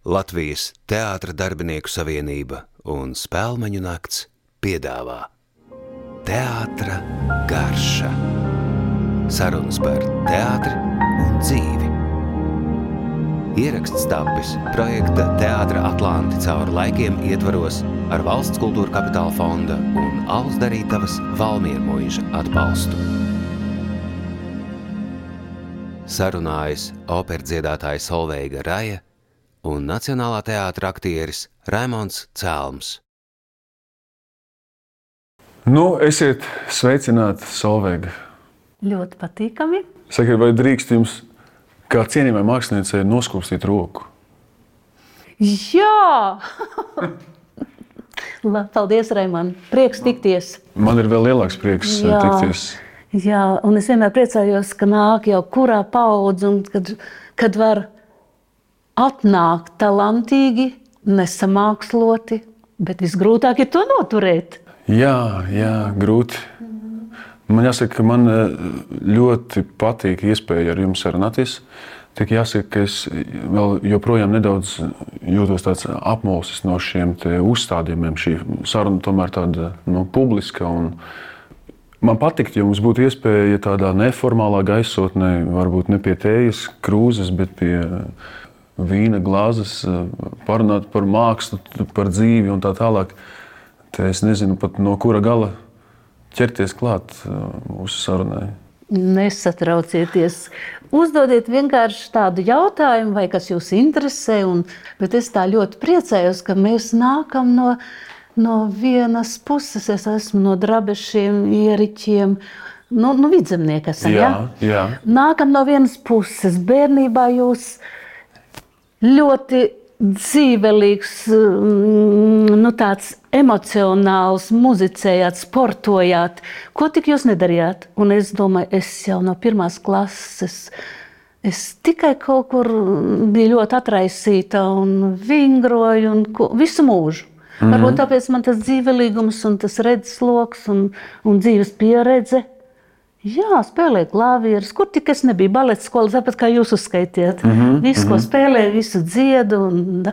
Latvijas Teātra darbinieku savienība un Spēlmeņu nakts piedāvā Teātra garša. Sarunas par teātri un dzīvi. Ieraksts tapis projekta Teātra Atlanti cauri laikiem ietvaros ar Valsts kultūra kapitāla fonda un Alus Darītavas Valmiermuiža atbalstu. Sarunājas operdziedātājs Solveiga Raja un Nacionālā teātra aktieris Raimons Cēlms. Nu, esiet sveicināti, Solveiga. Ļoti patīkami. Sakiet, vai drīkst jums, kā cienījamai māksliniecei, noskūpstīt roku? Jā! La- Paldies, Raimond. Prieks tikties. Man ir vēl lielāks prieks eh, Jā. tikties. Jā, un es vienmēr priecājos, ka nāk jau kurā paudze, un kad, kad var atnākt talantīgi, nesamāksloti, bet visgrūtāk ir to noturēt. Jā, jā, grūti. Man jāsaka, ka man eh, ļoti patīk iespēja ar jums sarunāties. Tik jāsaka, ka es joprojām nedaudz jūtos apmulsis no šiem uzstādījumiem. Šī saruna tomēr tāda nu, publiska. Man patiktu, ja mums būtu iespēja tādā neformālā gaisotnē, varbūt ne pie tējas krūzes, bet pie vīna glāzes, eh, parunāt par mākslu, par dzīvi un tā tālāk. Te es nezinu pat no kura gala ķerties klāt eh, mūsu sarunai. Nesatraucieties. Uzdodiet vienkārši tādu jautājumu, vai kas jūs interesē. Un, bet es tā ļoti priecājos, ka mēs nākam no, no vienas puses. Es esmu no drabešiem, ieriķiem, no, no vidzemnieka. Esam, Jā, ja? jā. Nākam no vienas puses. Bērnībā jūs ļoti dzīvelīgs, mm, nu, tāds emocionāls, muzicējāt, sportojāt. Ko tik jūs nedarījāt? Un es domāju, es jau no pirmās klases. Es tikai kaut kur biju ļoti atraisīta un vingroju un ko, visu mūžu. Mm -hmm. Varbūt tāpēc man tas dzīvelīgums un tas redzesloks un, un dzīves pieredze. Jā, spēlēju klavierus, kur tik es nebiju. Balets skola, tāpat kā jūs uzskaitījāt. Mm -hmm. Visu, ko spēlēju, visu dziedu. Un,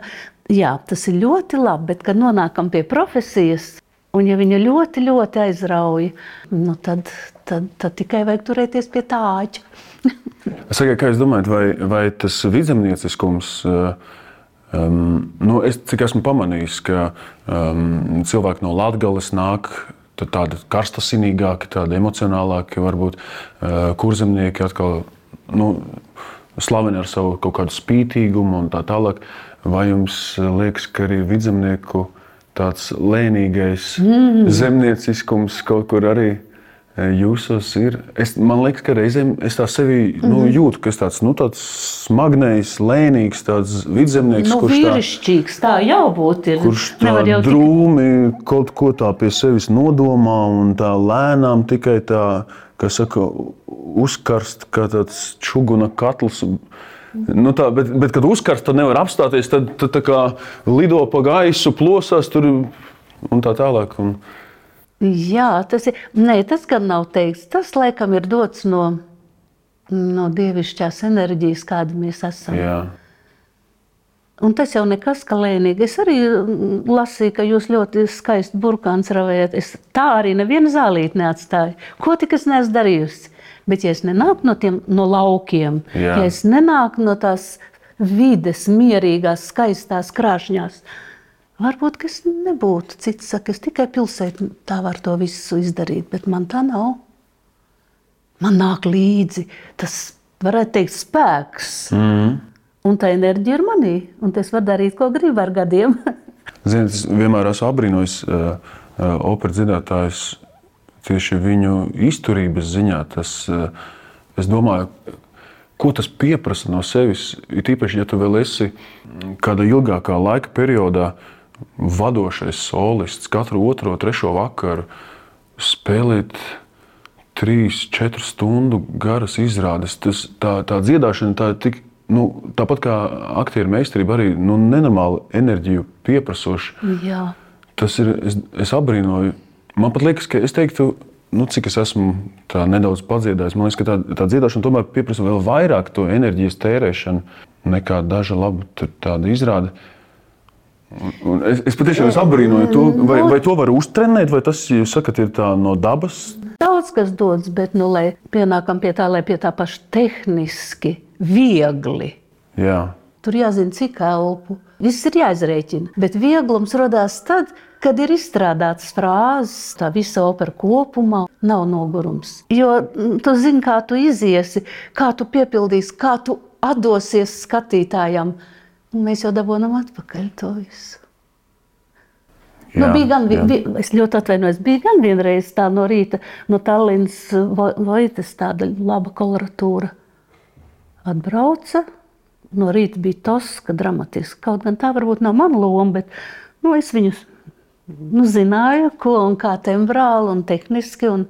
jā, tas ir ļoti labi, bet kad nonākam pie profesijas, un ja viņa ļoti, ļoti aizrauja, nu tad, tad, tad tikai vajag turēties pie tā āķa. Sakiet, kā jūs domājat, vai, vai tas vidzemnieciskums, eh, um, nu, es, cik esmu pamanījis, ka um, cilvēki no Latvijas nāk. Tādi karstasinīgāki, tādi emocionālāki, varbūt uh, kurzemnieki atkal nu, slaveni ar savu kaut kādu spītīgumu un tā tālāk. Vai jums liekas, ka arī vidzemnieku tāds lēnīgais mm. zemnieciskums kaut kur arī e, jūsos ir? Es, man liekas, ka reizēm es tā sevi nu, jūtu, ka es tāds, nu, tāds smagnējs, lēnīgs, tāds vidzemnieks, Nu, kurš tā, vīrišķīgs, tā jau būtu. ir. kurš tā jau tik- drūmi kaut ko tā pie sevis nodomā un tā lēnām tikai tā, kā saka, uzkarst kā tāds čuguna katls. Nu tā, bet, bet, kad uzkarst, tad nevar apstāties. Tad, tad tā kā lido pa gaisu, plosās tur un tā tālāk. Un, Jā, tas ir. Nē, tas gan nav teikts. Tas laikam ir dots no, no dievišķās enerģijas, kāda mēs esam. jā. Un tas jau nekas, ka lēnīgi. Es arī mm, lasīju, ka jūs ļoti skaisti burkāns ravējat. Es tā arī nevienu zālīti neatstāju. Ko tik es neesmu darījusi? Bet, ja es nenāku no tiem no laukiem, Jā. ja es nenāku no tās vides, mierīgās, skaistās krāšņās, varbūt es nebūtu. Cits saka, es tikai pilsētā tā varu to visu izdarīt, bet man tā nav. Man nāk līdzi tas, varētu teikt, spēks. Mm. Un tā enerģija ir manī, un es varu darīt, ko gribu ar gadiem. Ziniet, es vienmēr esmu apbrīnojis uh, uh, operas dziedātājus tieši viņu izturības ziņā. Tas, uh, es domāju, ko tas prasa no sevis. Ir īpaši, ja tu vēl esi kādā ilgākā laika periodā vadošais solists, katru otro, trešo vakaru spēlēt. Trīs, četru stundu garas izrādes. Tas, tā, tā dziedāšana tā ir tik, nu, tāpat kā aktieru meistarība, arī nu, nenormāli enerģiju pieprasoša. Jā, Tas ir, es, es apbrīnoju. Man pat liekas, ka es teiktu, nu, cik es esmu tā nedaudz padziedājis, man liekas, ka tā, tā dziedāšana tomēr prasa vēl vairāk to enerģijas tērēšanu. nekā daža laba izrāde. Un- Un es, es patiešām apbrīnoju to, vai, vai to var uztrenēt, vai tas, jūs sakat, ir tā no dabas. Daudz kas dodas, bet, nu, lai pienākam pie tā, lai pie tā paša tehniski, viegli. Jā, Tur jāzina, cik elpu. Viss ir jāizrēķina. Bet vieglums radās tad, kad ir izstrādātas frāzes, tā visa opera kopumā nav nogurums. Jo mm, tu zini, kā tu iziesi, kā tu piepildīsi, kā tu atdosies skatītājam. Un mēs jau dabūjām atpakaļ to visu. jā, Nu, bija gan, vi, es ļoti atvainojos, bija gan vienreiz tā no rīta, no Tallinas Vojtas, tāda laba koloratūra. Atbrauca, no rīta bija toska, dramatiski. Kaut gan tā varbūt nav mana loma, bet nu, es viņus nu, zināju, ko un kā tembrāli un tehniski un,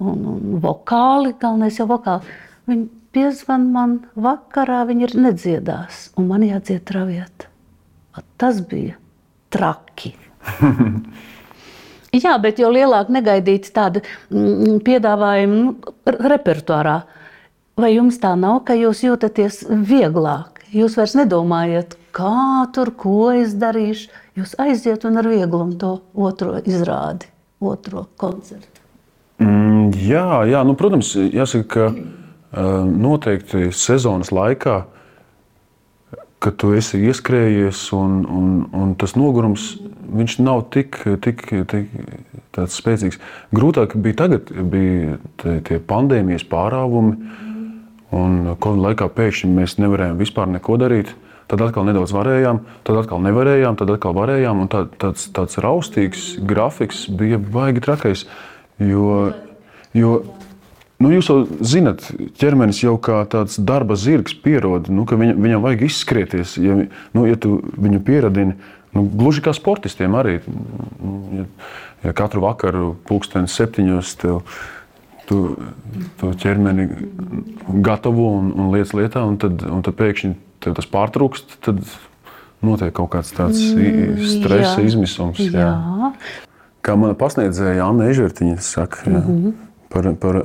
un, un vokāli, galvenais jau vokāli. Viņi piezvan man vakarā, viņi ir nedziedās, un man jādzied traviet. Tas bija traki. Jā, bet jo lielāka negaidīta tāda mm, piedāvājuma nu, repertuārā, vai jums tā nav, ka jūs jūtaties vieglāk? Jūs vairs nedomājat, kā tur, ko es darīšu. Jūs aiziet un ar vieglumu to otro izrādi, otro koncertu. Mm, jā, jā nu, protams, jāsaka, ka noteikti sezonas laikā, kad tu esi ieskrējies, un, un, un tas nogurums viņš nav tik, tik, tik spēcīgs. Grūtāk bija tagad, bija tie, pandēmijas pārāvumi, un Covid laikā pēkšņi mēs nevarējām vispār neko darīt. Tad atkal nedaudz varējām, tad atkal nevarējām, tad atkal varējām. Tā, tāds, tāds raustīgs grafiks bija baigi trakais. Jo, jo nu, jūs jau zinat, ķermenis jau kā tāds darba zirgs pierod, nu, ka viņam, viņam vajag izskrieties. Ja, nu, ja tu viņu pieradini, nu, gluži kā sportistiem arī. Nu, Ja, ja katru vakaru, pulkstenis septiņos, tev, tu, tu ķermeni gatavo un, un lietas lietā, un tad, un tad pēkšņi tev tas pārtrūkst, tad notiek kaut kāds tāds mm, stresa jā. izmisums. jā. Jā, Kā mana pasniedzēja Anna Ežertiņa saka, jā, Mhm. par, par,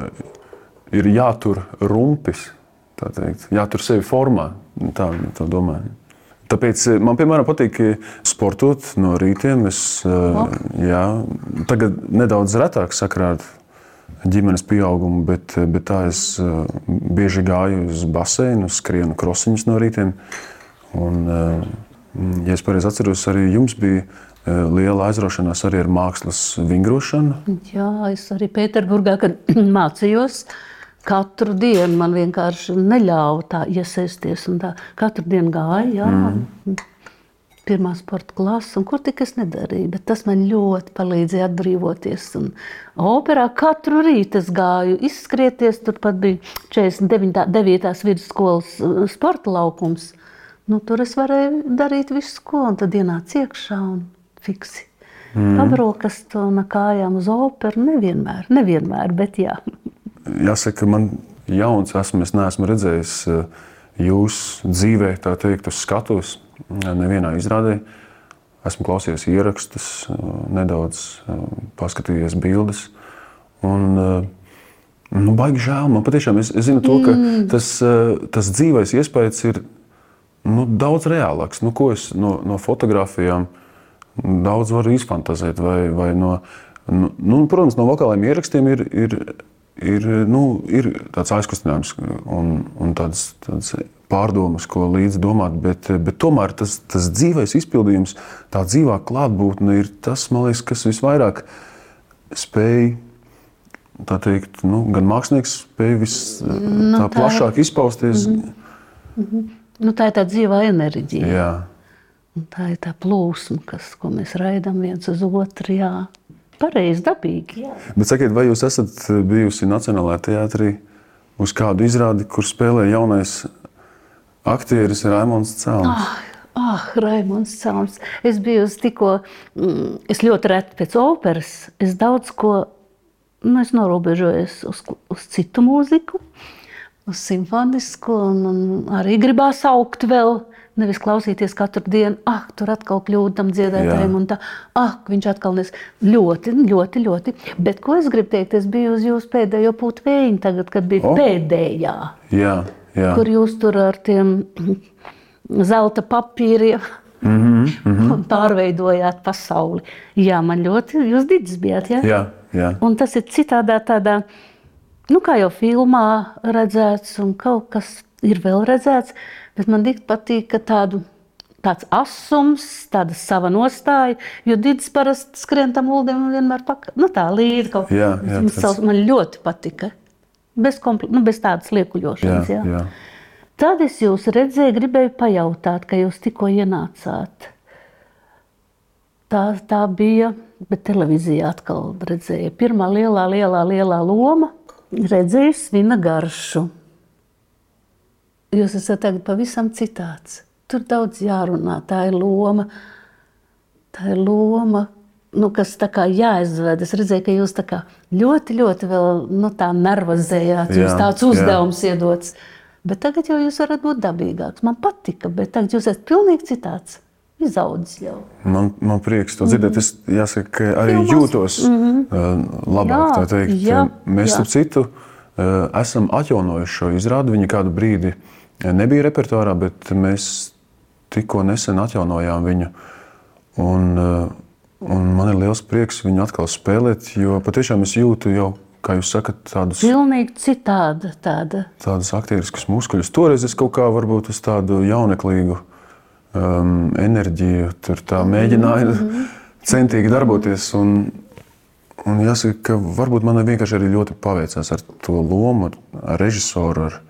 ir jātur rumpis, tā teikt, jātur sevi formā. Tā viņa to domāja. Tāpēc eh, man, piemēram, patīk sportot no rītiem. Es eh, jā, tagad nedaudz retāk sakrāt ģimenes pieaugumu, bet, bet tā es eh, bieži gāju uz baseinu, skrienu krosiņus no rītiem. Un, eh, ja es pareizi atceros, arī jums bija eh, liela aizraušanās arī ar mākslas vingrošanu. jā, es arī Pēterburgā, kad mācījos. Katru dienu man vienkārši neļāva tā iesaisties. Tā, katru dienu gāja, jā, mm. pirmā sporta klase, un kur tik es nedarīju. Bet tas man ļoti palīdzēja atbrīvoties. Un operā katru rītu es gāju, izskrieties. Turpat bija 49. vidusskolas uh, sporta laukums. Nu, tur es varēju darīt visu, ko, un tad ienāca iekšā un fiksi. Mm. Pabrokastu un ar kājām uz operu nevienmēr, nevienmēr, bet jā. Jāsaka, man jauns esmu. Es neesmu redzējis eh, jūs dzīvē, tā teikt, uz skatuves, nevienā izrādē. Esmu klausījies ierakstus, eh, nedaudz eh, paskatījies bildes. Un, nu, baigi žēl. Man patiešām es, es zinu, to, ka tas, tas dzīvais iespējas ir nu, daudz reālāks. Nu, ko es no, no fotografijām daudz varu izfantazēt. Vai, vai no, nu, nu, protams, no vokāliem ierakstiem ir, ir, ir, nu, ir tāds aizkustinājums un, un tāds, tāds pārdomas, ko līdzi domāt. Bet, bet tomēr tas, tas dzīvais izpildījums, tā dzīvā klātbūtne ir tas, liekas, kas visvairāk spēj. Tā teikt, nu, gan mākslinieks spēj vis, Nu, tā tā- plašāk izpausties. Mm -hmm. Nu, tā ir tā dzīvā enerģija. Jā, Un Tā ir tā plūsma, kas, ko mēs raidām viens uz otru. Jā. Pareizi, dabīgi. Jā. Bet sakiet, vai jūs esat bijusi Nacionālajā teātrī uz kādu izrādi, kur spēlē jaunais aktieris Raimons Cēlons? Ah, ah Raimons Cēlons. Es biju tikko, mm, es ļoti reti pēc operas. Es daudz ko, nu, es norobežojos uz, uz citu mūziku, uz simfonisku, un, un arī gribās augt vēl. Nevis klausīties katru dienu, ah, tur atkal kļūda tam dziedātājiem, un tā, ah, viņš atkal nes. Ļoti, ļoti, ļoti. Bet ko es gribu teikt, es biju uz jūsu pēdējo putvēju, tagad, kad bija oh. pēdējā Jā, jā. kur jūs tur ar tiem zelta papīriem. Mm -hmm, mm -hmm. Pārveidojāt pasauli. Jā, man ļoti, jūs didis bijāt. Ja? Jā, jā. Un tas ir citādā tādā, nu kā jau filmā redzēts, un kaut kas ir vēl redzēts, bet man tik patīk, tādu tāds asums, tāda sava nostāja. Jo Digis parasti skrien tam uldam vienmēr pakaļ. Nu, tā līdzi kaut kā. Savs- Man ļoti patika. Bez, kompl... nu, bez tādas liekuļošanas. Jā, Jā, jā. Tad es jūs redzēju, gribēju pajautāt, ka jūs tikko ienācāt. Tā, tā bija, bet televīzijā atkal redzēju. Pirmā lielā, lielā, lielā loma redzēju svina garšu. Jūs esat tagad pavisam citāds. Tur daudz jārunā. Tā ir loma, tā ir loma nu, kas tā kā jāizved. Es redzēju, ka jūs tā kā ļoti, ļoti vēl, nu, tā nervozējāt. Jums Jā, tāds jā. uzdevums iedots. Bet tagad jau jūs varat būt dabīgāks. Man patika, bet tagad jūs esat pilnīgi citāds. Izaudzis jau. Man, man prieks to dzirdēt. Es jāsaka, ka arī Filmās. jūtos mm -hmm. labāk. Jā, tā teikt. jā, Mēs, jā. citu, esam atjaunojuši šo izrādi. Viņa kādu brīdi eh, nebija repertuārā, bet mēs tikko nesen atjaunojām viņu. Un, eh, un man ir liels prieks viņu atkal spēlēt, jo patiešām es jūtu jau, kā jūs sakat, tādus, Pilnīgi citāda tāda. tādus aktieriskus muskuļus. Toreiz es kaut kā varbūt uz tādu jauneklīgu um, enerģiju tur tā mēģināju centīgi darboties. Un, un jāsaka, ka varbūt man vienkārši arī ļoti paveicās ar to lomu, ar, režisoru, ar,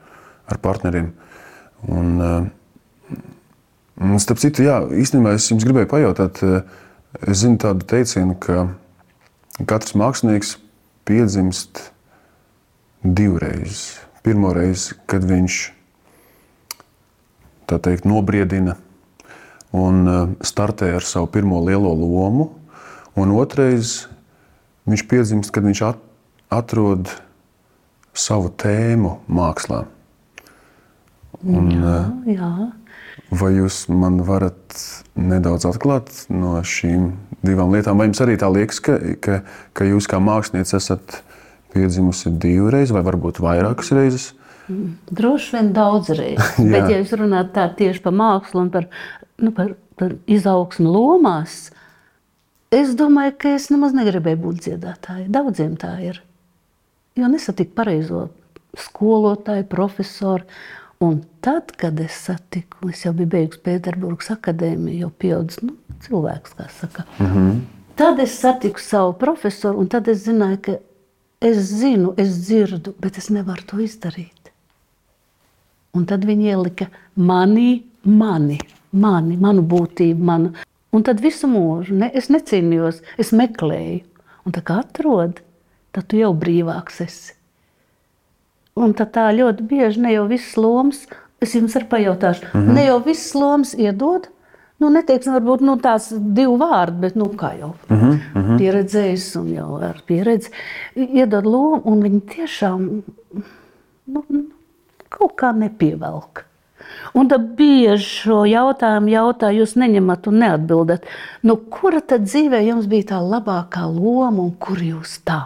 ar partneriem. Uh, un starp citu, jā, īstenībā es jums gribēju pajautāt, uh, es zinu tādu teicienu, ka katrs mākslinieks piedzimst divreiz. Pirmo reizi, kad viņš tā teikt, nobriedina un uh, startē ar savu pirmo lielo lomu, un otrais viņš piedzimst, kad viņš at, atrod savu tēmu mākslā. Un, uh, Jā, vai jūs man varat nedaudz atklāt no šīm divām lietām? Vai jums arī tā liekas, ka, ka, ka jūs kā mākslinieks esat piedzimusi divreiz vai varbūt vairākas reizes? droši vien daudz reizes. Jā. Bet, ja jūs runājat tā tieši par mākslu un par, nu, par, par izaugsmu lomās, es domāju, ka es nemaz negribēju būt dziedātāja. Daudziem tā ir. Jo nesatiku pareizo skolotāju, profesoru. Un tad, kad es satiku, es jau biju beigusi Pēterburgas akadēmiju, jau pieaudzis nu, cilvēks, kā saka. Mm -hmm. Tad es satiku savu profesoru, un tad es zināju, ka es zinu, es dzirdu, bet es nevaru to izdarīt. Un tad viņi ielika mani, mani, mani manu būtību, manu. Un tad visu mūžu ne, es necīnījos, es meklēju. Un tā kā atrod, tad tu jau brīvāks esi. Un tad tā ļoti bieži ne jau visas lomas, es jums arī pajautāšu, mm -hmm. ne jau visas lomas iedod. Nu, neteiksim, varbūt nu, tās divi vārdi, bet nu, kā jau mm -hmm. pieredzējis un jau ar pieredzi iedod lomu, un viņi tiešām nu, nu, kaut kā nepievelk. Un tad bieži šo jautājumu jautā, jūs neņemat un neatbildat. Nu, kura tad dzīvē jums bija tā labākā loma un kur jūs tā?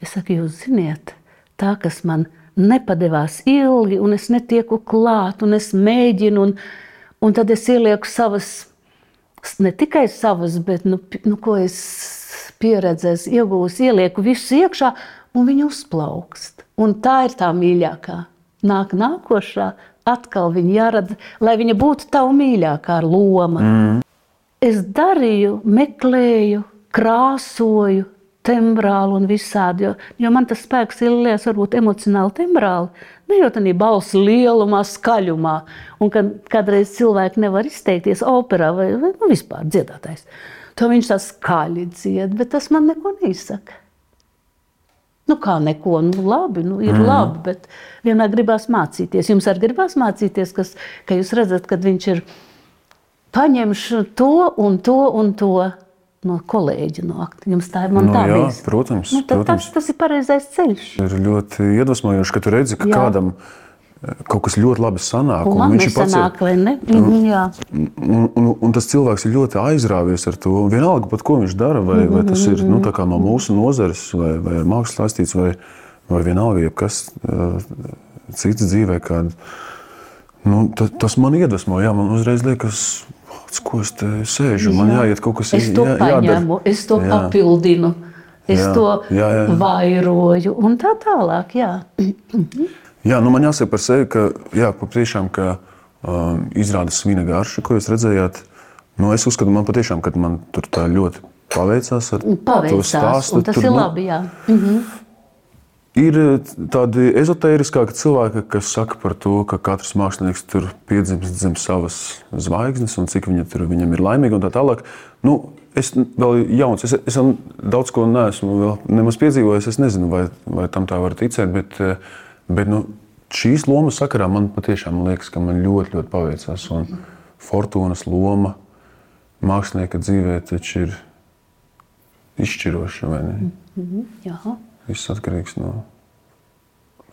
Es saku, jūs ziniet, tā, kas man nepadevās ilgi, un es netieku klāt, un es mēģinu, un, un tad es ielieku savas, ne tikai savas, bet nu, nu, ko es pieredzēju, iegūstu, ielieku visu iekšā, un viņi uzplaukst. Un tā ir tā mīļākā. Nāk nākošā, atkal viņa jārada, lai viņa būtu tava mīļākā loma. Mm. Es darīju, meklēju, krāsoju, tembrāli un visādi. Jo, jo man tas spēks ir liels, varbūt emocionāli tembrāli. Ne jau tādā balss lielumā, skaļumā. Un kad kādreiz cilvēki nevar izteikties operā vai, vai nu, vispār dziedātājs. To viņš tā skaļi dzied, bet tas man neko neizsaka. Nu, kā neko, nu, labi, nu, ir mm. labi, bet vienmēr gribās mācīties. Jums arī gribās mācīties, kas, ka jūs redzat, kad viņš ir paņemts to un to un to no kolēģa. No. Jums tā ir man Nu, tā jā, protams, Nu, protams. tas, tas ir pareizais ceļš. Ir ļoti iedvesmojoši, ka tu redzi, ka Jā. kādam eh, kaut kas ļoti labi sanāk. Un un viņš ir pats- sanāk, vai ne? Mhm, jā. Un, un, un tas cilvēks ir ļoti aizrāvies ar to. Un Vienalga, pat ko viņš dara, vai, vai tas ir nu, tā kā no mūsu nozares, vai, vai ar mākslas saistīts, vai, vai vienalga, jebkas uh, cits dzīvē, kāda nu, ta, tas man iedvesmo. Jā, man uzreiz liekas, ko es te sēžu. Man Jā. jāiet kaut kas Es to jā, paņemu, es to Jā. papildinu, es Jā, to jā, jā. vairoju un tā tālāk. Jā. Jā, nu man jāsaka par sevi, ka jā, patiešām, ka, um, izrādās svina garša, ko jūs redzējāt. Nu, es uzskatu, man patiešām, ka man tur tā ļoti paveicās ar to Paveicās, stāstu. un tas Tur, ir nu, labi. Jā. Ir tādi ezotēriskāki cilvēki, kas saka par to, ka katrs mākslinieks tur piedzimst zem savas zvaigznes un cik viņa tur, viņam ir laimīga un tā tālāk. Nu, es vēl jauns, es, es daudz ko neesmu nemaz piedzīvojis. Es nezinu, vai, vai tam tā var ticēt, bet, eh, bet nu, šīs lomas sakarā man patiešām liekas, ka man ļoti, ļoti paveicās. Un fortūnas loma mākslinieka dzīvē taču ir izšķiroša, vai ne? Jā. Viss atkarīgs no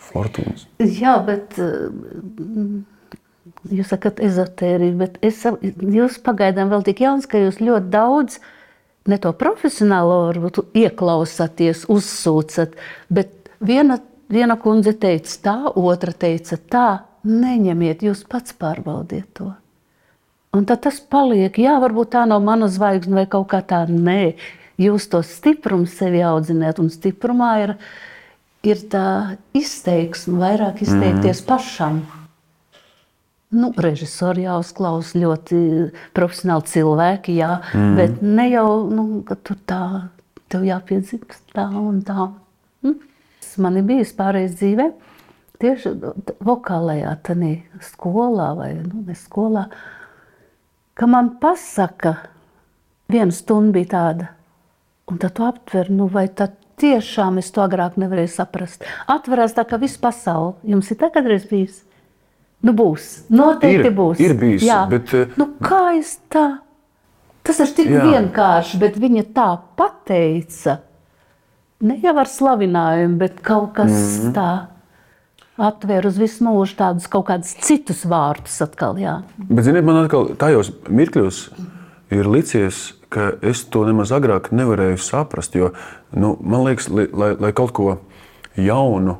fortūnas. Jā, bet mm, jūs sakat, ezotērija, bet es, jūs pagaidām vēl tik jauns, ka jūs ļoti daudz ne to profesionālo varbūt ieklausāties, uzsūcat, bet viena, viena kundze teica tā, otra teica tā, neņemiet, jūs pats pārbaudiet to. Un tad tas paliek, jā, varbūt tā nav mana zvaigzne vai kaut kā tā. Nē, jūs to stiprumu sevi audzināt, un stiprumā ir, ir tā izteiksme, vairāk izteikties mm. pašam. Nu, režisori jāuzklausa ļoti profesionāli cilvēki, jā, mm. bet ne jau nu, tur tā, tev jāpiedzimst tā un tā. Tas Man ir bijis pārējais dzīvē, tieši vokālajā tanī skolā vai nu, ne skolā, ka man pasaka, viena stunda bija tāda, un tad tu aptver, nu vai tad tiešām es to agrāk nevarēju saprast. Atverās tā, ka viss pasaule, jums ir tā kādreiz bijis? Nu būs, noteikti Ir, būs. ir bijis, Jā. bet, eh, Nu kā es tā? Tas ir tik Jā. vienkārši, bet viņa tā pateica. Ne jau ar slavinājumu, bet kaut kas mm. -hmm. tāds atvēra uz visu mūžu tādus kaut kādus citus vārdus atkal. Jā. Bet, ziniet, man atkal tajos mirkļos ir licies, ka es to nemaz agrāk nevarēju saprast. Jo, nu, man liekas, li, lai, lai kaut ko jaunu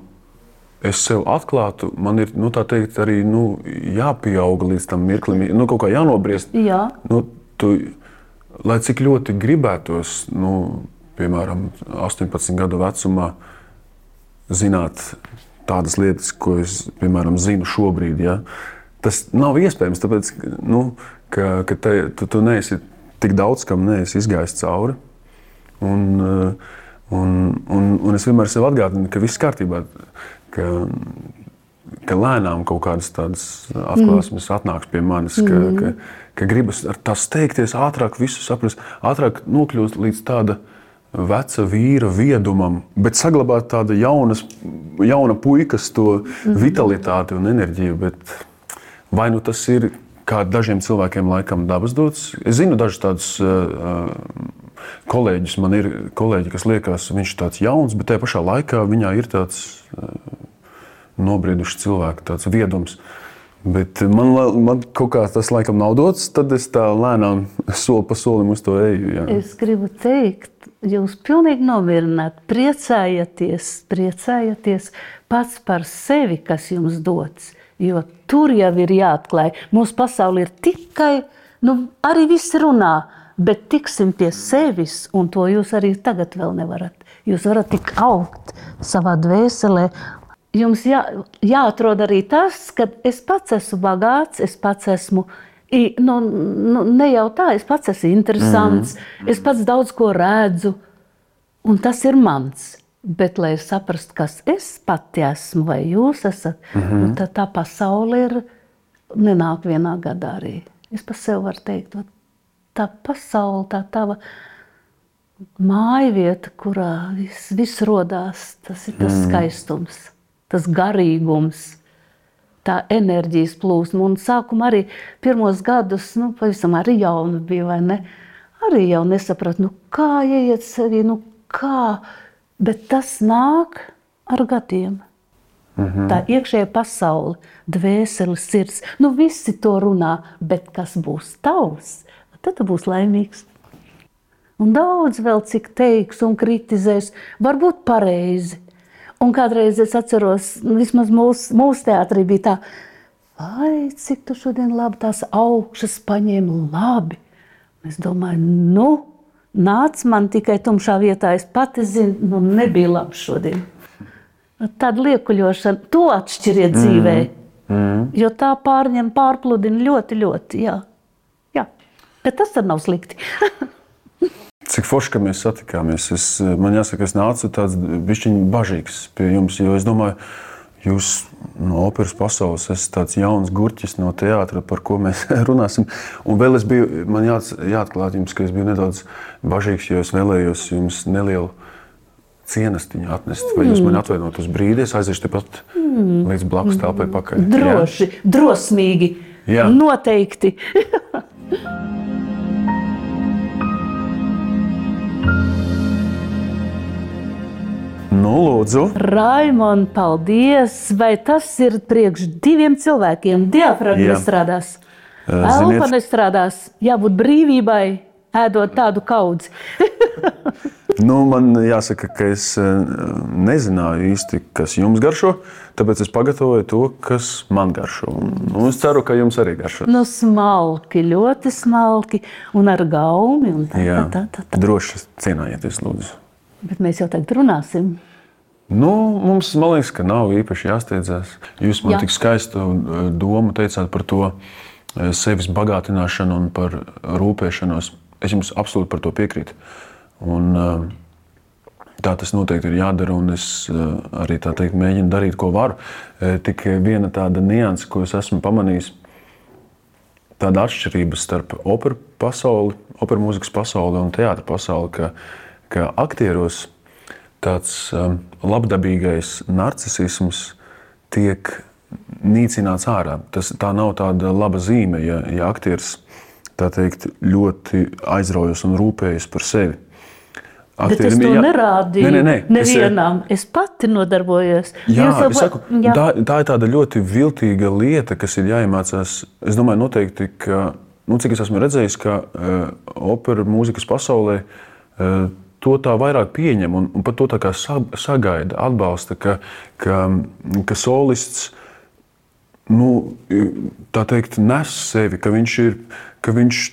es sev atklātu, man ir nu, teikt, arī nu, jāpieaug līdz tam mirklim, nu, kaut kā jānobriest. Jā. Nu, tu, lai cik ļoti gribētos, nu, piemēram, 18 gadu vecumā, zināt tādas lietas, ko es, piemēram, zinu šobrīd. Ja? Tas nav iespējams, tāpēc nu, ka, ka te, tu, tu neesi tik daudz, kam neesi izgājis cauri. Un, eh, un, un, un es vienmēr sev atgādinu, ka viss kārtībā, ka, ka lēnām kaut kādas tādas atklāsmes mm. atnāks pie manis, ka, mm. ka, ka gribas ar tā steigties, ātrāk visu saprast, ātrāk nokļūt līdz tāda veca vīra viedumam, bet saglabāt tādu jaunas, jauna puikas to vitalitāti un enerģiju. Bet vai nu tas ir kā dažiem cilvēkiem laikam dabas dots? Es zinu dažus tādus uh, kolēģus, man ir kolēģi, kas liekas, viņš ir tāds jauns, bet tajā pašā laikā viņā ir tāds uh, nobriedušs cilvēks, tāds viedums. Bet man, man kaut kā tas laikam nav dots, tad es tā lēnām soli pa solim uz to eju. Jā. Es gribu teikt, jūs pilnīgi nomierināt, priecājieties, priecājieties pats par sevi, kas jums dots. Jo tur jau ir jāatklāj. Mūsu pasaule ir tikai, nu, arī viss runā, bet tiksim pie sevis, un to jūs arī tagad vēl nevarat. Jūs varat tik augt savā dvēselē. Jums jā, jāatrod arī tas, ka es pats esmu bagāts, es pats esmu nu, nu, ne jau tā, es pats esmu interesants, mm. es pats daudz ko redzu, un tas ir mans. Bet, lai saprastu, kas es pati esmu, vai jūs esat, mm -hmm. tad tā pasaule ir nenāk vienā gadā arī. Es par sevi varu teikt, tā pasaule, tā tava māja vieta, kurā viss, viss rodās, tas ir tas mm. skaistums, tas garīgums tā enerģijas plūsma. Un sākumā arī pirmos gadus, nu, pavisam arī jauna bija, vai ne? Arī jau nesapratu, nu, kā ieiet sevi, nu, kā. Bet tas nāk ar gadiem. Mm -hmm. Tā iekšējā pasaule, dvēseli, sirds. Nu, visi to runā, bet kas būs tavs, tad tu būsi laimīgs. Un daudz vēl cik teiks un kritizēs, varbūt pareizi. Un kādreiz es atceros, nu, vismaz mūsu mūs teātrī bija tā, vai cik tu šodien labi tās augšas paņēmi labi. Es domāju, nu, nāc man tikai tumšā vietā. Es pati zinu, nu, nebija labi šodien. Tāda liekuļošana, to atšķiriet dzīvē. Mm. Jo tā pārņem, pārpludina ļoti, ļoti. Jā. Jā. Bet tas tad nav slikti. Cik forši, ka mēs satikāmies. Es, man jāsaka, es nācu tāds bišķiņ bažīgs pie jums, jo es domāju, jūs no operas pasaules esat tāds jauns gurķis no teātra, par ko mēs runāsim. Un vēl es biju, man jā, jāatklāt jums, ka es biju nedaudz bažīgs, jo es vēlējos jums nelielu cienestiņu atnest. Vai jūs man atvainot uz brīdi, es aiziešu tepat mm. līdz blakus telpai pakaļ? Droši, jā? drosmīgi. Jā. Noteikti. Nu, lūdzu. Raimond, paldies! Vai tas ir priekš diviem cilvēkiem? Diafragma nestrādās. Elpa nestrādās. Jābūt brīvībai, ēdot tādu kaudzi. nu, man jāsaka, ka es nezināju īsti, kas jums garšo. Tāpēc es pagatavoju to, kas man garšo. Nu, es ceru, ka jums arī garšo. Nu, smalki, ļoti smalki un ar gaumi. Un tā, Jā, tā, tā, tā. Droši cienājieties, lūdzu. Bet mēs jau tagad runāsim. Nu, mums, man liekas, ka nav īpaši jāsteidzās. Jūs man Jā. tik skaistu uh, domu teicāt par to uh, sevis bagātināšanu un par rūpēšanos. Es jums absolūti par to piekrītu. Un, uh, tā tas noteikti ir jādara, un es arī teikt, mēģinu darīt, ko varu. Tikai viena tāda nianse, ko es esmu pamanījis, tāda atšķirība starp operas pasauli, operas mūzikas pasauli un teātras pasauli, ka, ka aktieros tāds um, labdabīgais narcisms tiek nīcināts ārā. Tas, tā nav tāda laba zīme, ja, ja aktieris teikt, ļoti aizraujas un rūpējas par sevi. Aktierim, Bet es to jā, nerādīju. Nē, nē, nē. Nevienam. Es, es pati nodarbojos. Jā, jau... saku, jā. Tā, tā ir tāda ļoti viltīga lieta, kas ir jāiemācās. Es domāju, noteikti, ka, nu, cik es esmu redzējis, ka uh, opera mūzikas pasaulē uh, to tā vairāk pieņem un, un pat to tā kā sagaida, atbalsta, ka, ka, ka solists nu, tā teikt, nes sevi, ka viņš ir, ka viņš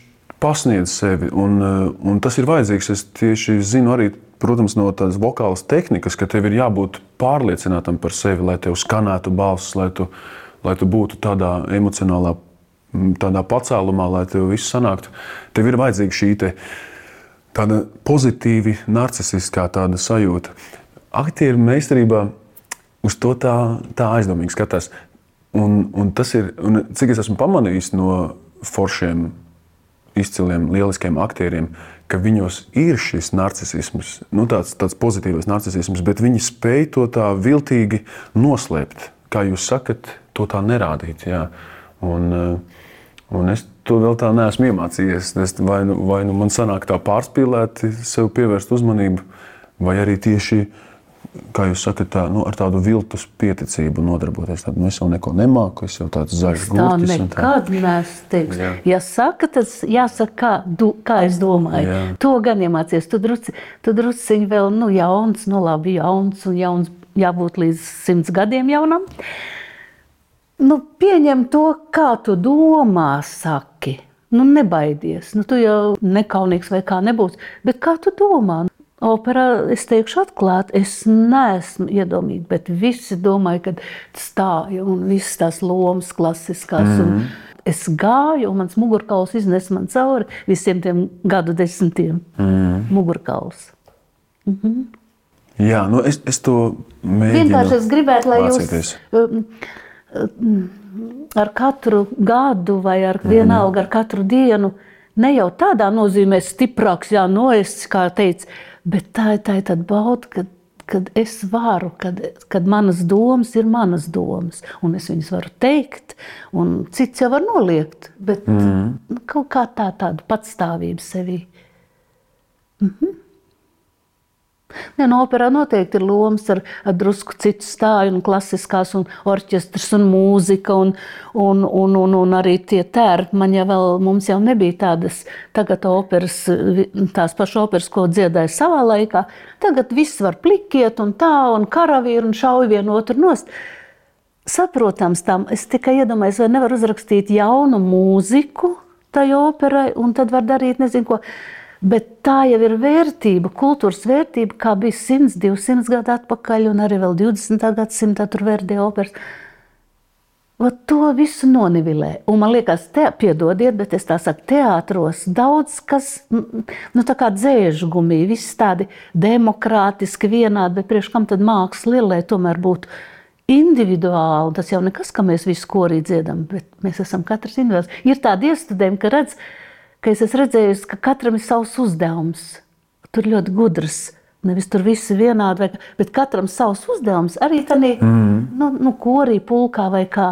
pasniedz sevi. Un, un tas ir vajadzīgs. Es tieši zinu arī. Protams, no tādas vokālas tehnikas, ka tev ir jābūt pārliecinātam par sevi, lai tev skanētu balss, lai tu, lai tu būtu tādā emocionālā tādā pacēlumā, lai tev viss sanāktu. Tev ir vajadzīga šī te, uh, tāda pozitīvi narcisiskā tāda sajūta. Aktieri meistarībā uz to tā, tā aizdomīgi skatās. Un, un tas ir, un cik es esmu pamanījis no foršiem, izciliem, lieliskiem aktieriem, ka viņos ir šis narcisms, nu, tāds, tāds pozitīvs narcisms, bet viņi spēj to tā viltīgi noslēpt. Kā jūs sakat, to tā nerādīt. Jā. Un, un es to vēl tā neesmu iemācījies. Es vai, nu, vai nu man sanāk tā pārspīlēti, sev pievērst uzmanību, vai arī tieši, kā jūs sakat, tā, nu, ar tādu viltus pieticību nodarboties. Tad, nu, es jau neko nemāku, es jau tāds zaļš gurķis. Tā nekad neesmu Jā. Ja saka, tas jāsaka, kā, du, kā es domāju. Jā. To gan iemācies. Tu drusci, tu drusciņi vēl, nu, jauns, nu, labi, jauns un jauns jābūt līdz simts gadiem jaunam. Nu, pieņem to, kā tu domā, saki. Nu, nebaidies. Nu, tu jau nekaunīgs vai kā nebūs. Bet kā tu domā? Operā es teikšu, atklāti, es neesmu iedomīga, bet visi domāja, ka stāja un visas tās lomas klasiskās. Mm -hmm. Es gāju, un mans mugurkauls iznesa man cauri visiem tiem gadu desmitiem. Mm -hmm. Mugurkauls. Mm -hmm. Jā, nu es, es to mēģinu. Vienkārši es gribētu, lai mācīties. jūs. Um, ar katru gadu vai ar vienalga ar katru dienu. Ne jau tādā nozīmē stiprāks, jā, noests, kā teica, bet tā ir tā tāda bauda, kad, kad es varu, kad, kad manas domas ir manas domas, un es viņas varu teikt, un cits jau var noliegt, bet mm kaut kā tā tāda patstāvība sevī. Mm -hmm. Ne, no operā noteikti ir lomas ar, ar drusku citu stāju, un klasiskās, un orķestrs, un mūzika, un, un, un, un, un arī tie tērpi. Man jau vēl, mums jau nebija tādas, tagad operas, tās pašas operas, ko dziedāja savā laikā. Tagad viss var plikiet un tā, un karavīri un šauj vienu otru nost. saprotams tam. Es tikai iedomājos, vai nevar uzrakstīt jaunu mūziku tai operai, un tad var darīt nezinu ko. Bet tā jau ir vērtība, kultūras vērtība, kā bija 100, 200 gadu atpakaļ, un arī vēl 20. gadsimtā tur vērdēja operas. Vat to visu nonivilē. Un man liekas, te, piedodiet, bet es tā saku, teātros daudz kas, nu tā kā dzēžu gumija, viss tādi demokrātiski vienādi, bet priekš kam tad māksla ir, lai tomēr būtu individuāli. Tas jau nekas, ka mēs visi korī dziedam, bet mēs esam katrs individuāls. Ir tādi iestudējumi, ka redz, ka es esmu redzējis, ka katram ir savs uzdevums. Tur ļoti gudrs. Nevis tur viss ir vienādi, vai, bet katram savs uzdevums. Arī tādā mm. nu, nu, korī, pulkā vai kā.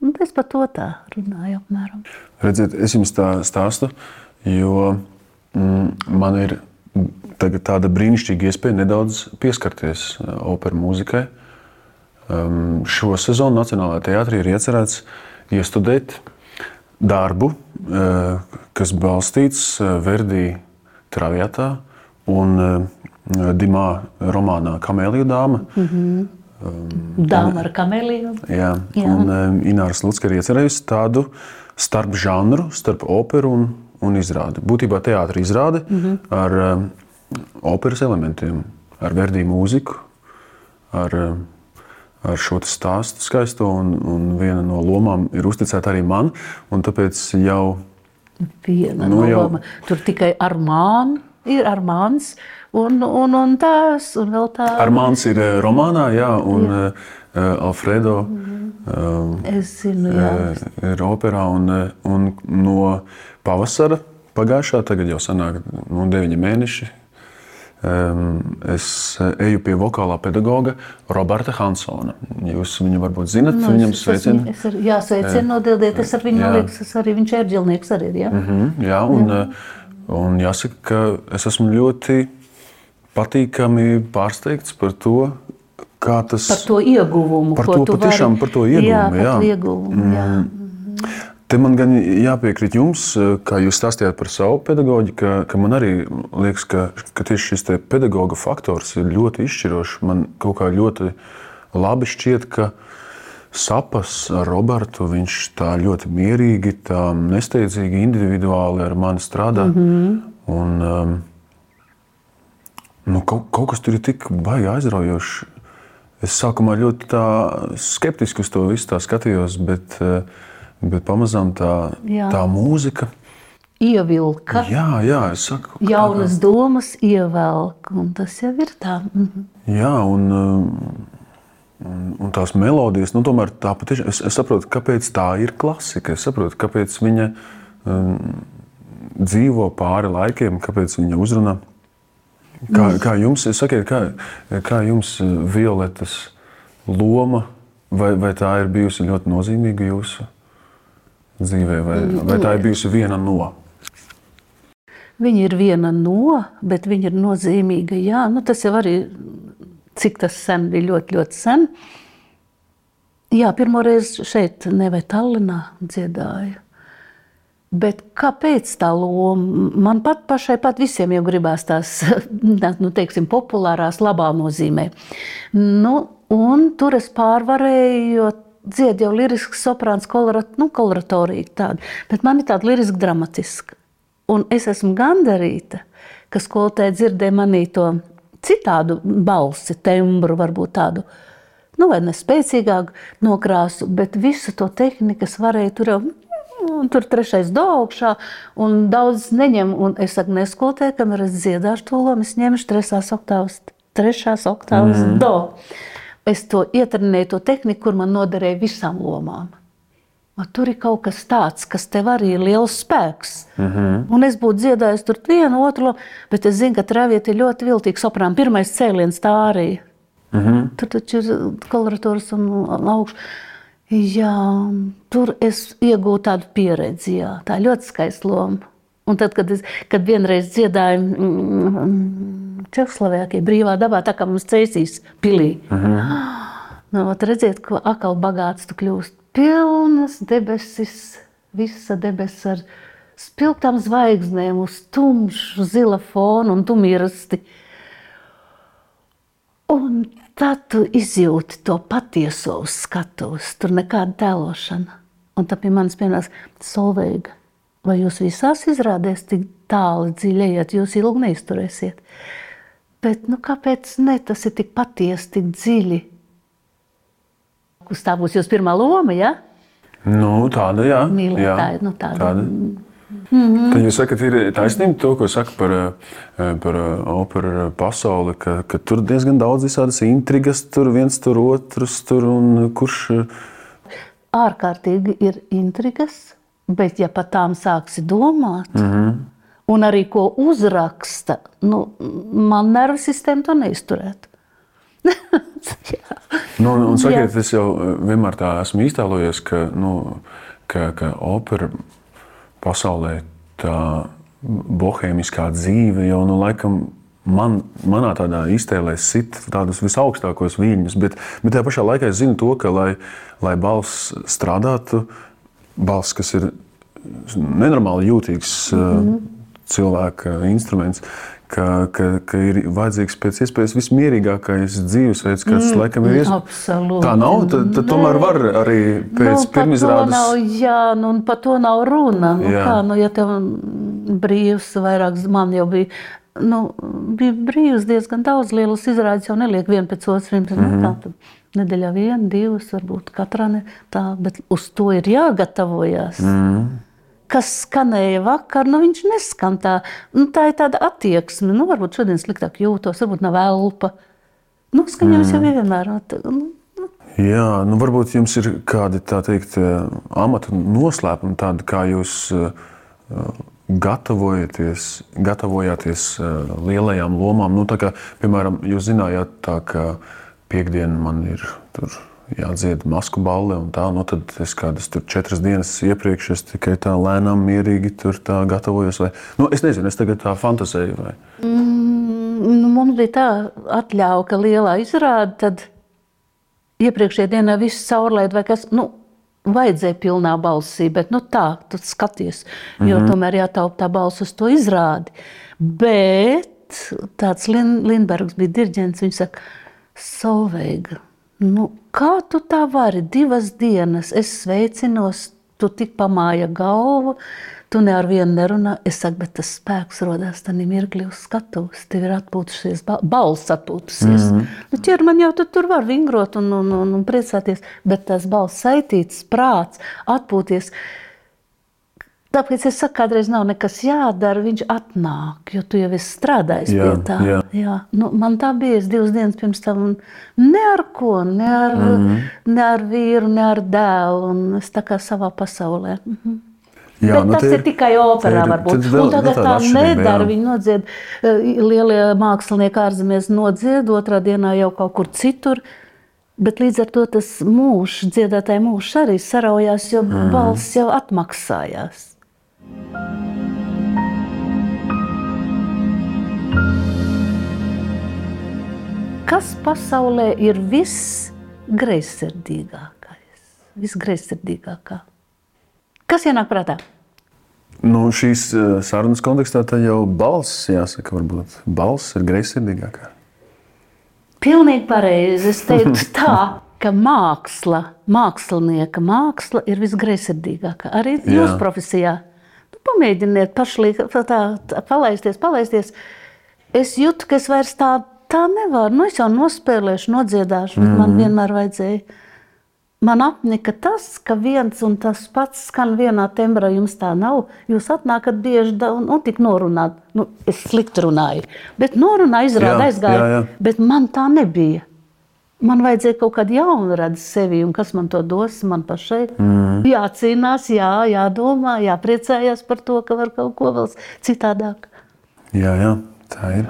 Nu, es par to tā runāju. Apmēram. Redziet, es jums tā stāstu, jo mm, man ir tāda brīnišķīga iespēja nedaudz pieskarties uh, operas mūzikai. Um, šo sezonu Nacionālajā teātrī ir iecerēts iestudēt darbu, uh, kas balstīts uh, Verdī Traviatā un Dimā romānā Kamēlija dāma. Mm -hmm. Dāma ar kameliju. Jā, jā. un Ināras Lutska ir iecerējusi tādu starp žanru, starp operu un, un izrādi. Būtībā teātris izrāde mm -hmm. ar operas elementiem, ar verdīgu mūziku, ar, ar šo stāstu skaisto. Un, un viena no lomām ir uzticēta arī man. Tāpēc jau viena nu, no jau... lomām tur tikai ar mānu ir Armāns un, un, un tās, un vēl tā. Armāns ir eh, romānā, jā, un jā. Uh, Alfredo um, es zinu, jā. ir operā, un, un no pavasara pagājušā, tagad jau sanāk nu, deviņi mēneši, es eju pie vokālā pedagoga Roberta Hansona. Jūs viņu varbūt zinat, nu, viņam sveicinu. Es, es, jā, sveicinu, nodildiet, es ar viņu, jā. liekas, es arī, viņš ir ģilnieks arī, jā. Mm -hmm, jā, un, jā. Un jāsaka, ka es esmu ļoti patīkami pārsteigts par to, kā tas par to ieguvumu. Par to patiešām vari... par to ieguvumu. Jā, jā. Par ieguvumu jā. Mm. Te man gan jāpiekrīt jums, kā jūs stāstījāt par savu pedagoģi, ka, ka man arī liekas, ka, ka tieši šis pedagoģa faktors ir ļoti izšķirošs. Man kaut kā ļoti labi šķiet, ka sapas ar Robertu. Viņš tā ļoti mierīgi, tā nesteidzīgi, individuāli ar mani strādā. Mm -hmm. Un, um, nu, kaut, kaut kas tur ir tik baigi aizraujošs. Es sākumā ļoti skeptiski uz to visu skatījos, bet, uh, bet pamazām tā, jā. tā mūzika. Ievilka. Jā, jā, es saku, jaunas kā... domas ievelk, un tas jau ir tā. Mhm. Jā, un um, Un, un tās melodijas, nu, tomēr tā patiešām, es, es saprotu, kāpēc tā ir klasika. Es saprotu, kāpēc viņa um, dzīvo pāri laikiem, kāpēc viņa uzrunā. Kā, kā jums, sakiet, kā, kā jums uh, Violetas loma, vai, vai tā ir bijusi ļoti nozīmīga jūsu dzīvē, vai, vai tā ir bijusi viena no? Viņa ir viena no, bet viņa ir nozīmīga. Jā, nu, tas jau arī cik tas sen bija ļoti, ļoti sen. Jā, pirmoreiz šeit, nevai Tallinā dziedāju. Bet kāpēc tā loma? Man pat pašai pat visiem jau gribās tās, nu, teiksim, populārās, labā nozīmē. Nu, un tur es pārvarēju, jo dzied jau lirisks soprāns, kolorat, nu, koloratorīgi tāda. Bet man ir tāda liriska dramatiska. Un es esmu gandarīta, ka skolotāji dzirdēja manī to citādu balsi, tembru, varbūt tādu nu, vai nespēcīgāku nokrāsu, bet visu to tehnikas varēja tur jau. Un tur trešais augšā, un daudz neņem. Un es saku, neskotēju, kamēr es dziedāšu to lomu, es ņemšu trešās oktāvas, trešās oktāvas mm. do. Es to ietrenēju, to tehniku, kur man noderēja visām lomām. Tur ir kaut kas tāds, kas tev arī ir liels spēks. Mm -hmm. Un es būtu dziedājis tur vienu, otru, bet es zinu, ka travieti ir ļoti viltīgs operām. Pirmais cēliens tā arī. Mm -hmm. Tur taču ir kolorators un augš. Jā, tur es iegūtu tādu pieredzi. Jā. Tā ir ļoti skaista loma. Un tad, kad, es, kad vienreiz dziedāju mm, Čehoslovākijā, brīvā dabā, tā kā mums ceļīs pilī, mm -hmm. nu, redziet, ko akal bagāts tu kļūsti pilnas debesis, visa debesis ar spilgtām zvaigznēm uz tumšu zila fona un tu mirsti. Un tad tu izjūti to patieso skatuves. Tur nekāda tēlošana. Un tad pie manis pienāca Solveiga. Vai jūs visās izrādēs tik tālu dziļi ejat, jūs ilgi neizturēsiet? Bet nu, kāpēc ne? Tas ir tik patiesi, tik dziļi. Uz tā būs jūsu pirmā loma, ja? Nu, tāda, jā. Mīlētāja, nu, tāda. tāda. Mm -hmm. Tad jūs sakat, ir taisnība to, ko saka par, eh, par eh, operu pasauli, ka, ka tur diezgan daudz visādas intrigas, tur viens tur otrs, tur un kurš. eh, ārkārtīgi ir intrigas, bet ja par tām sāksi domāt, mm -hmm. Un arī ko uzraksta, nu, man nervu sistēma to neizturētu. Nu, un, un sakiet, Jā. es jau vienmēr tā esmu iztēlojies, ka, nu, ka, ka opera pasaulē tā bohēmiskā dzīve jau nu, laikam. Man, manā tādā iztēlē sit tādus visaugstākos viļņus, bet, bet tajā pašā laikā es zinu to, ka, lai, lai balss strādātu, balss, kas ir nenormāli jūtīgs mm -hmm. Cilvēka instruments, ka, ka, ka ir vajadzīgs pēc iespējas vismierīgākais dzīvesveids, kāds mm, laikam ir iespējams. Tā nav. Tad, tad tomēr var arī pēc nu, pirmizrādes. nav, jā, nu, par to nav runa. Nu, Jā. kā, nu, ja tev brīvs vairāk, man jau bija, nu, bija brīvs diezgan daudz lielas izrādes, jau neliek vienu pēc otras. Mm -hmm. nu, tā, tad nedēļā viena, divas, varbūt katrā ne tā, bet uz to ir jāgatavojas. Mm. Kas skanēja vakar, nu viņš neskan tā. Nu, tā ir tāda attieksme. Nu, varbūt šodien sliktāk jūtos, varbūt nav elpa. Nu, skaņojums mm. jau vienmēr. nu, Nu, Jā, nu varbūt jums ir kādi tā teikt, eh, amata noslēpumi, tādi kā jūs eh, gatavojaties, gatavojāties eh, lielajām lomām. Nu, tā kā, piemēram, jūs zinājāt, tā, ka piekdiena man ir tur. Jādzied masku balli, un tā, nu tad es kādas tur četras dienas iepriekš es tikai tā lēnām, mierīgi tur tā gatavojos. Vai, nu, es nezinu, es tagad tā fantāzēju. Vai. Nu, mums bija tā atļauja, ka lielā izrāde, tad iepriekšējā dienā viss caurlaid vai kas. Nu, Vajadzēja pilnā balsī, bet nu, tā, tu skaties, jo mm -hmm. tomēr jātaupa tā balss uz to izrādi. Bet tāds Lin Lindbergs bija diriģents, viņš saka, Solveiga, nu, kā tu tā vari divas dienas? Es sveicinos, tu tik pamāja galvu, tu ne ar vienu nerunā. Es saku, bet tas spēks rodās tādā mirklī uz skatuves. Tev ir atpūtusies, ba balss atpūtusies. Mm -hmm. nu, ķermeņa jau tu tur var vingrot un, un, un, un priecāties, bet tas balss saitīts, prāts, atpūties. Tāpēc es saku, kādreiz nav nekas jādara, viņš atnāk, jo tu jau esi strādājis Jā, pie tā. jā. Jā. Nu, man tā bija divas dienas pirms tam, un ne ar ko, ne ar, mm. -hmm. ne ar vīru, ne ar dēlu. un Es tā kā savā pasaulē. Mhm. Jā, Bet nu, tas te ir tikai operā, ir- vēl- tagad nu, tāda tā nedara. jā. Viņi nodzied, eh, lielie mākslinieki ārzemēs nodzied, otrā dienā jau kaut kur citur. Bet līdz ar to tas mūžs, dziedātāja mūžs arī saraujās, jo mm. balss jau atmaksājās. Kas pasaulē ir visgreizsirdīgākais? Visgreizsirdīgākā. Kas ienāk prātā? Nu, šīs eh, sarunas kontekstā jau balss, jāsaka, varbūt balss ir greizsirdīgākā. Pilnīgi pareizi. Es teiktu tā, ka māksla, mākslinieka māksla ir visgreizsirdīgākā. Arī jūsu profesijā. Nu, pamēģiniet pašlaik tā, tā, palaisties, palaisties. Es jūtu, ka es vairs tā, tā nevaru. Nu, es jau nospēlēšu, nodziedāšu, bet mm. man vienmēr vajadzēja. Man apnika tas, ka viens un tas pats skan vienā tembrā. Jums tā nav. Jūs atnākat bieži un, un tik norunāt. Nu, es slikti runāju, bet norunāju, izrādās Jā, aizgāju. jā, jā. Bet man tā nebija. Man vajadzēja kaut kādu jaunu redzi sevi, un kas man to dos, man pašai. Mm. Jācīnās, jā, jādomā, jāpriecājas par to, ka var kaut ko vēl citādāk. Jā, jā, tā ir.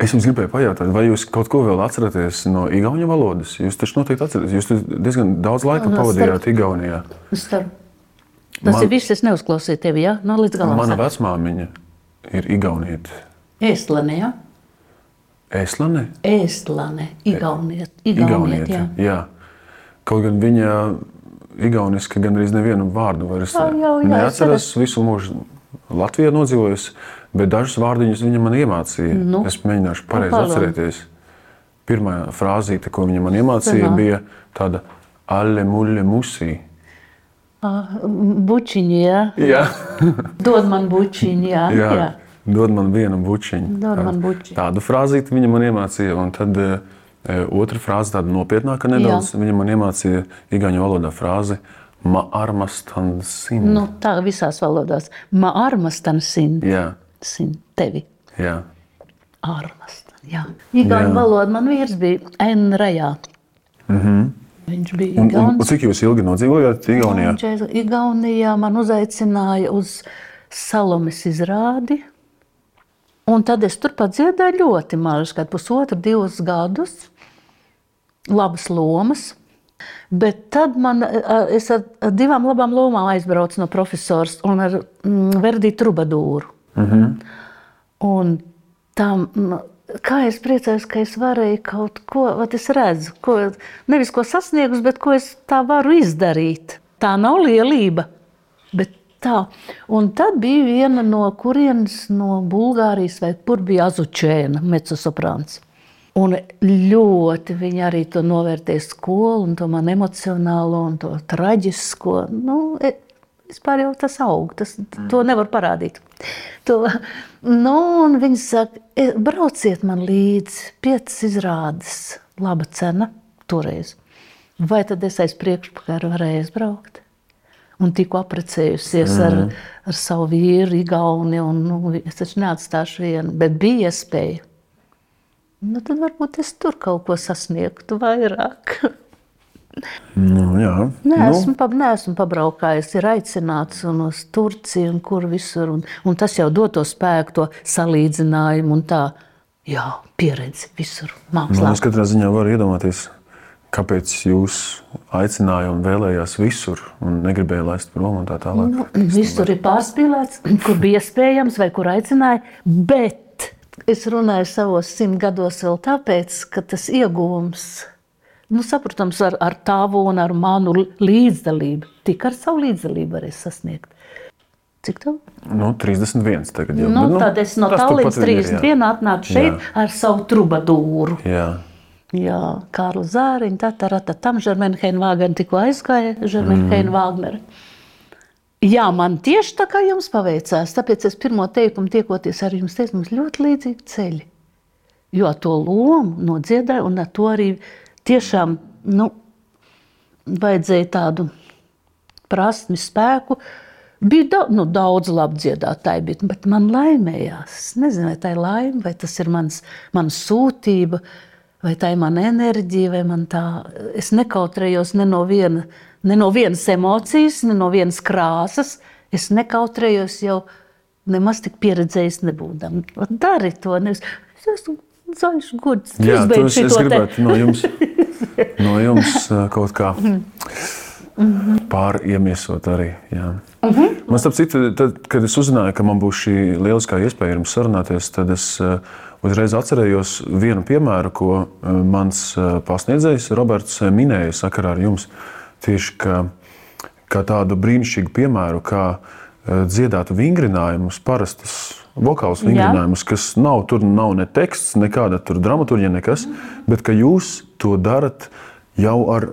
Es jums gribēju pajautāt, vai jūs kaut ko vēl atceraties no Igaunijas valodas? Jūs taču noteikti atceraties. Jūs diezgan daudz laika No, pavadījāt Igaunijā. Starp. Tas Man- ir viss, es neuzklausīju tevi, jā, no līdz galam. Mana vecmāmiņa ir Igaunieta. Ēstlane, jā. Ēslane? Ēstlane, Igauniet, Igauniet, jā. jā. Kaut gan viņa igauniski gandrīz nevienu vārdu vairs Jā, jā, jā, neatceros. es Visu mūžu Latvijā nodzīvojusi, bet dažus vārdiņus viņa man iemācīja. Nu. Es mēģināšu pareizi palūdzu. atcerēties. Pirmā frāzīte, ko viņa man iemācīja, Aha. bija tāda alle mulle musī. Bučiņi, jā. Jā, Dod man bučiņu, jā. jā. jā. Dod man vienu bučiņu. Dod man bučiņu. Tādu frāzīti viņa man iemācīja. Un tad e, otra frāze, tāda nopietnāka nedaudz, viņa man iemācīja igauņu valodā frāzi ma armas tansin. Nu, tā visās valodās. Ma armas tan sin, Jā, sin tevi. jā. Armas. Jā. Igauņu Jā. valoda man vīrs bija Enrajā. Mm -hmm. Viņš bija Un, un, un cik jūs ilgi nodzīvojāt Igaunijā? Viņš Igaunijā man uzaicināja uz Salomes izrādi. Un tad es turpat dziedāju ļoti mazu, kad pusotru, divus gadus. Labas lomas. Bet tad man, es ar divām labām lomām aizbraucu no profesora un ar mm, Verdi Trubadūru. Un tam, kā es priecājos, ka es varēju kaut ko, vat es redzu, ko, nevis ko sasniegus, bet ko es tā varu izdarīt. Tā nav lielība, bet tā. Un tad bija viena no kurienes no Bulgārijas, vai kur bija Azučēna, mecosoprāns. Un ļoti viņi arī to novērtēja skolu, un to man emocionālo, un to traģisko. Nu, e- vispār jau tas aug, tas, to nevar parādīt. To, nu, un viņi saka, "E, brauciet man līdzi, piecas izrādes, laba cena toreiz. Vai tad es aiz priekšpakaru varēju aizbraukt? Un tikko apprecējusies mm. ar, ar savu vīru, Igauni, un nu, es taču neatstāšu vienu, bet bija iespēja. Nu, tad varbūt es tur kaut ko sasniegtu vairāk. Nu, jā, Nē, nu, esmu, pa, neesmu pabraukājis, ir aicināts un uz Turciju, un kur visur. Un, un tas jau dod to spēku, to salīdzinājumu un tā jā, pieredzi visur. nu, Mākslā. es katrā ziņā varu iedomāties, kāpēc jūs aicinājāt un vēlējās visur un negribēja laist prom un tā tālāk. Nu, Viss tur ir pārspīlēts, kur bija iespējams, vai kur aicināja. Bet es runāju savos simt gados vēl tāpēc, ka tas iegūms, nu, saprotams, ar, ar tavu un ar manu līdzdalību, tik ar savu līdzdalību varēs sasniegt. Cik tev? Nu, 31 tagad jau. Nu, bet, tad es no ir, jā. 31 atnācu šeit Jā. ar savu trubadūru. Jā. Jā, Kārlu Zāriņu, tā tā tā tam Žermenheina Vāgner tikko aizgāja, Žermenheina Vāgner. Jā, man tieši tā kā jums paveicās, tāpēc es pirmo teikumu tiekoties ar jums teicu, mums ļoti līdzīgi ceļi. Jo to lomu nodziedāju un ar to arī tiešām, nu, vajadzēja tādu prasmi, spēku. Bija daudz, nu, daudz labi dziedātāji, bet, bet man laimējās. Es nezinu, vai tā ir laime, vai tas ir mans, mana sūtība, vai tā ir mana enerģija, vai man tā. Es nekautrējos ne no, viena, ne no vienas emocijas, ne no vienas krāsas. Es nekautrējos jau nemaz tik pieredzējis nebūdam. Dari to. Nevis, es esmu zaļš, gudrs. Jā, es, gribētu no jums, no jums ā, kaut kā pāriemiesot arī. Jā. Man starp citu, tad, kad es uzzināju, ka man būs šī lieliskā iespēja ar jums sarunāties, tad es ā, uzreiz atcerējos vienu piemēru, ko ā, mans pasniedzējs Roberts minēja sakarā ar jums. Tieši kā, kā tādu brīnišķīgu piemēru, kā dziedāt vingrinājumus, parastus vokālus vingrinājumus, kas nav, tur nav ne teksts, nekāda tur dramaturgija, nekas, bet ka jūs to darat jau ar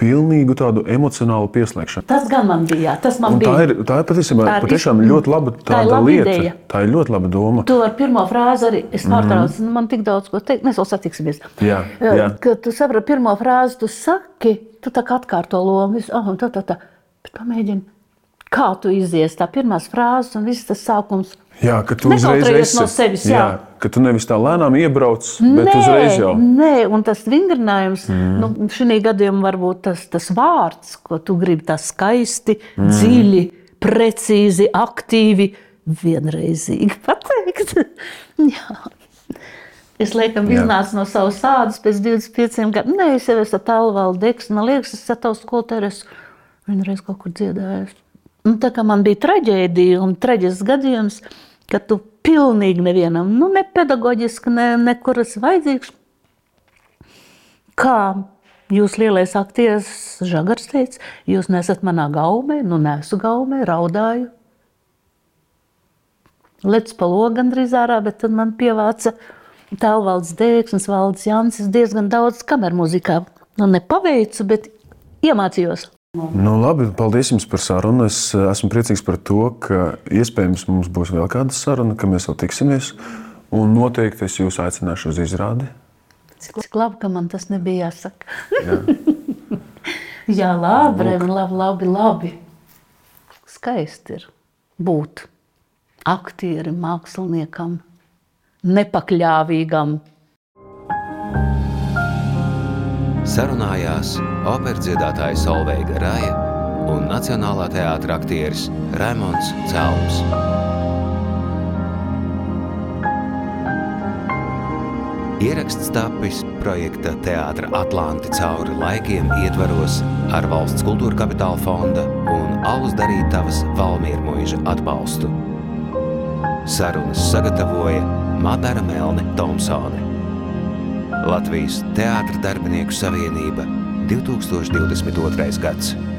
pilnīgu tādu emocionālu pieslēgšanu. Tas gan man bija. Tas man Un tā bija. ir, tā ir patiesībā Tā ir patiešām ļoti laba, tā ir laba lieta. ideja. Tā ir ļoti laba doma. Tu ar pirmo frāzi arī es pārtraucu. Mm -hmm. Man tik daudz ko teikt, mēs vēl satiksimies. Jā, jā. Kad tu saproti pirmo frāzi, tu saki, tu tā kā atkārto lomu. Oh, tā, tā, tā. Bet pamēģini, kā tu izies tā pirmās frāzes un viss tas sākums. Jā, ka tu uzreiz esi. no sevis, jā. ka tu nevis tā lēnām iebrauc, bet uzreiz jau. nē, un tas vingrinājums, mm. nu, šī gadījumā varbūt tas, tas vārds, ko tu gribi, tas skaisti, mm. dziļi, precīzi, aktīvi, vienreizīgi pateikt. Jā. Es laikam Jā. iznācu no savas sādas pēc 25 gadiem. Nē, es jau esmu tālāk, Deks. Man liekas, es esmu tavs skolotājs. Vienreiz kaut kur dziedājis. Nu, tā kā man bija traģēdija un traģisks gadījums, ka tu pilnīgi nevienam, nu, ne pedagoģiski, ne, nekur esi vajadzīgs. Kā Jūs lielais aktieris Žagars teica, jūs nesat manā gaumē, nu nesu gaumē, raudāju. Lec pa logu gandrīz ārā, bet tad man pievāca Tālvalds Dēksnis, Valds Jansis diezgan daudz kameru muzikā. Nu, nepaveicu, bet iemācījos. Nu, labi, paldies jums par sarunu. Es eh, esmu priecīgs par to, ka iespējams mums būs vēl kāda saruna, ka mēs vēl tiksimies. Un noteikti es jūs aicināšu uz izrādi. Cik labi, ka man tas nebija jāsaka. Jā, Jā labi, labi, labi, labi, labi. Skaisti ir būt aktierim, māksliniekam, nepakļāvīgam. Sarunājās operdziedātāja Solveiga Raja un Nacionālā teātra aktieris Raimons Celms. Ieraksts tapis projekta Teātra Atlanti cauri laikiem ietvaros ar Valsts kultūra kapitāla fonda un Alus darītavas Valmiermuiža atbalstu. Sarunas sagatavoja Madara Melne Tomsone. Latvijas Teātra darbinieku savienība 2022. gads.